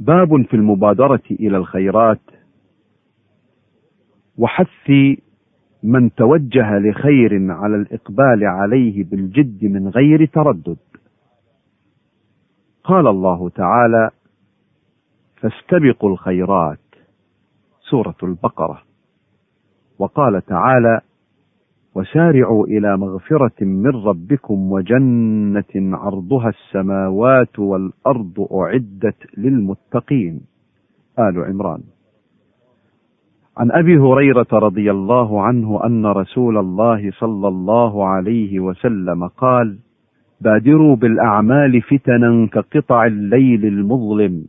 باب في المبادرة إلى الخيرات وحث من توجه لخير على الإقبال عليه بالجد من غير تردد. قال الله تعالى: فاستبقوا الخيرات سورة البقرة. وقال تعالى: وسارعوا إلى مغفرة من ربكم وجنة عرضها السماوات والأرض أعدت للمتقين. آل عمران. عن أبي هريرة رضي الله عنه أن رسول الله صلى الله عليه وسلم قال بادروا بالأعمال فتنا كقطع الليل المظلم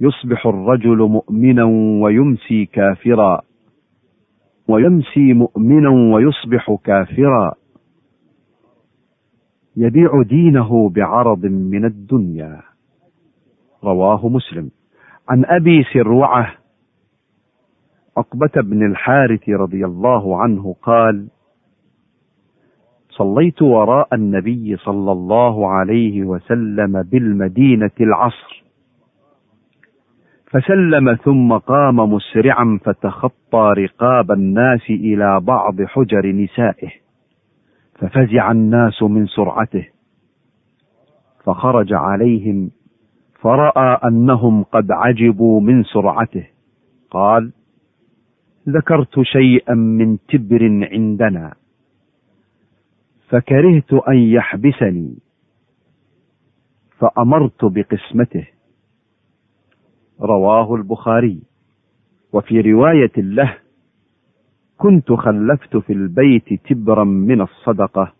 يصبح الرجل مؤمنا ويمسي كافرا ويمسي مؤمنا ويصبح كافرا. يبيع دينه بعرض من الدنيا. رواه مسلم. عن أبي سروعة عقبة بن الحارث رضي الله عنه قال: صليت وراء النبي صلى الله عليه وسلم بالمدينة العصر، فسلم ثم قام مسرعا فتخطى رقاب الناس إلى بعض حجر نسائه، ففزع الناس من سرعته، فخرج عليهم فرأى أنهم قد عجبوا من سرعته، قال: ذكرت شيئا من تبر عندنا فكرهت أن يحبسني فأمرت بقسمته. رواه البخاري. وفي رواية له كنت خلفت في البيت تبرا من الصدقة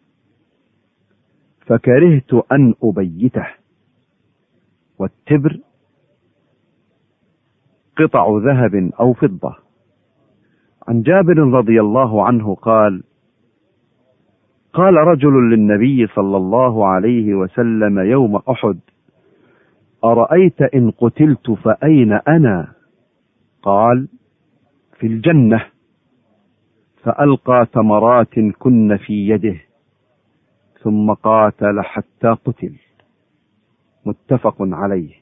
فكرهت أن أبيته. والتبر قطع ذهب أو فضة. عن جابر رضي الله عنه قال قال رجل للنبي صلى الله عليه وسلم يوم أحد أرأيت إن قتلت فأين أنا؟ قال في الجنة. فألقى تمرات كن في يده ثم قاتل حتى قتل. متفق عليه.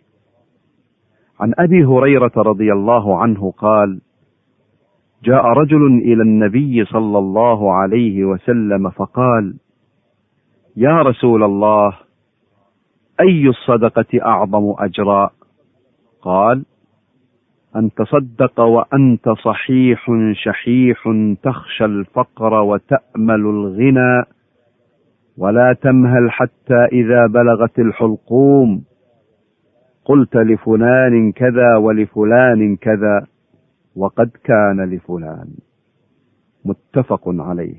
عن أبي هريرة رضي الله عنه قال جاء رجل إلى النبي صلى الله عليه وسلم فقال يا رسول الله أي الصدقة أعظم أجرا؟ قال أن تصدق وأنت صحيح شحيح تخشى الفقر وتأمل الغنى ولا تمهل حتى إذا بلغت الحلقوم. قلت لفلان كذا ولفلان كذا وقد كان لفلان. متفق عليه.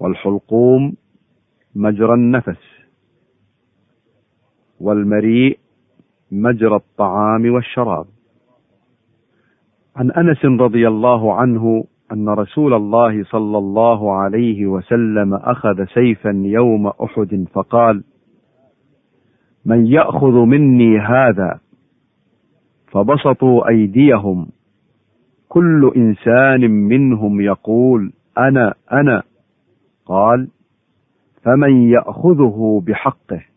والحلقوم مجرى النفس. والمريء مجرى الطعام والشراب. عن أنس رضي الله عنه أن رسول الله صلى الله عليه وسلم أخذ سيفا يوم أحد فقال من يأخذ مني هذا فبسطوا أيديهم. كل إنسان منهم يقول أنا أنا. قال فمن يأخذه بحقه.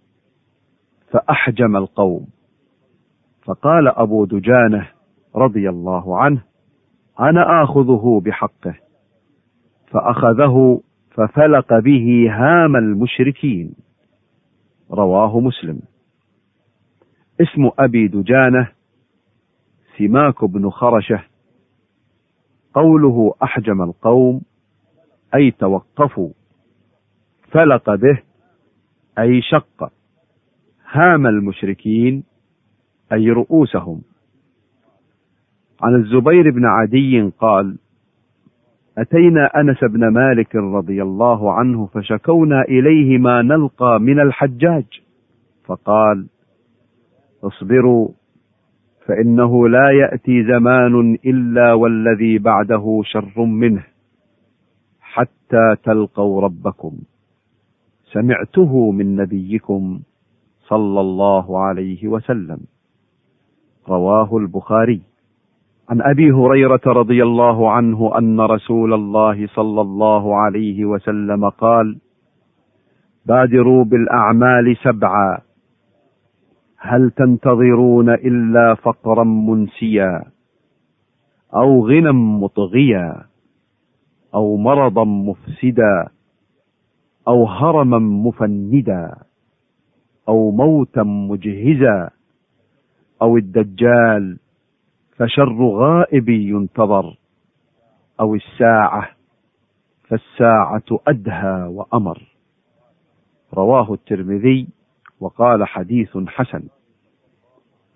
فأحجم القوم. فقال أبو دجانة رضي الله عنه أنا آخذه بحقه. فأخذه ففلق به هام المشركين. رواه مسلم. اسم أبي دجانة سماك بن خرشة. قوله أحجم القوم أي توقفوا. فلق به أي شق. هام المشركين أي رؤوسهم. عن الزبير بن عدي قال أتينا أنس بن مالك رضي الله عنه فشكونا إليه ما نلقى من الحجاج فقال اصبروا فإنه لا يأتي زمان إلا والذي بعده شر منه حتى تلقوا ربكم. سمعته من نبيكم. صلى الله عليه وسلم. رواه البخاري. عن أبي هريرة رضي الله عنه أن رسول الله صلى الله عليه وسلم قال بادروا بالأعمال سبعا. هل تنتظرون إلا فقرا منسيا أو غنى مطغيا أو مرضا مفسدا أو هرما مفندا؟ أو موتا مجهزا أو الدجال فشر غائب ينتظر أو الساعة فالساعة أدهى وأمر. رواه الترمذي وقال حديث حسن.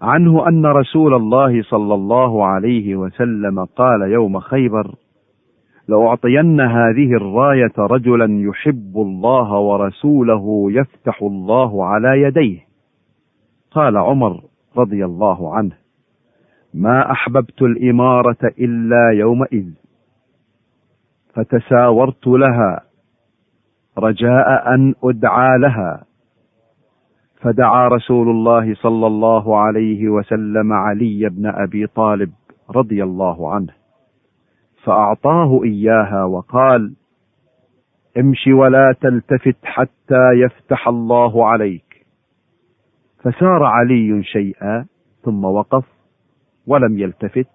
عنه أن رسول الله صلى الله عليه وسلم قال يوم خيبر لأعطين هذه الراية رجلا يحب الله ورسوله يفتح الله على يديه. قال عمر رضي الله عنه ما أحببت الإمارة إلا يومئذ فتساورت لها رجاء أن أدعى لها. فدعا رسول الله صلى الله عليه وسلم علي بن أبي طالب رضي الله عنه. فأعطاه إياها وقال امش ولا تلتفت حتى يفتح الله عليك. فسار علي شيئا ثم وقف ولم يلتفت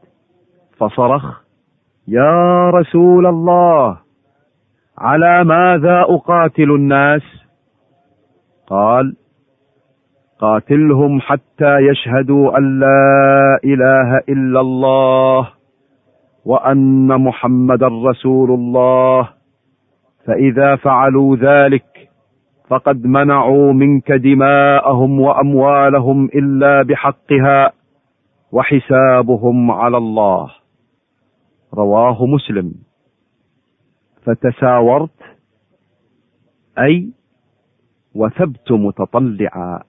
فصرخ يا رسول الله على ماذا أقاتل الناس؟ قال قاتلهم حتى يشهدوا أن لا إله إلا الله. وأن محمدا رسول الله. فإذا فعلوا ذلك فقد منعوا منك دماءهم وأموالهم إلا بحقها وحسابهم على الله. رواه مسلم. فتساورت أي وثبت متطلعا.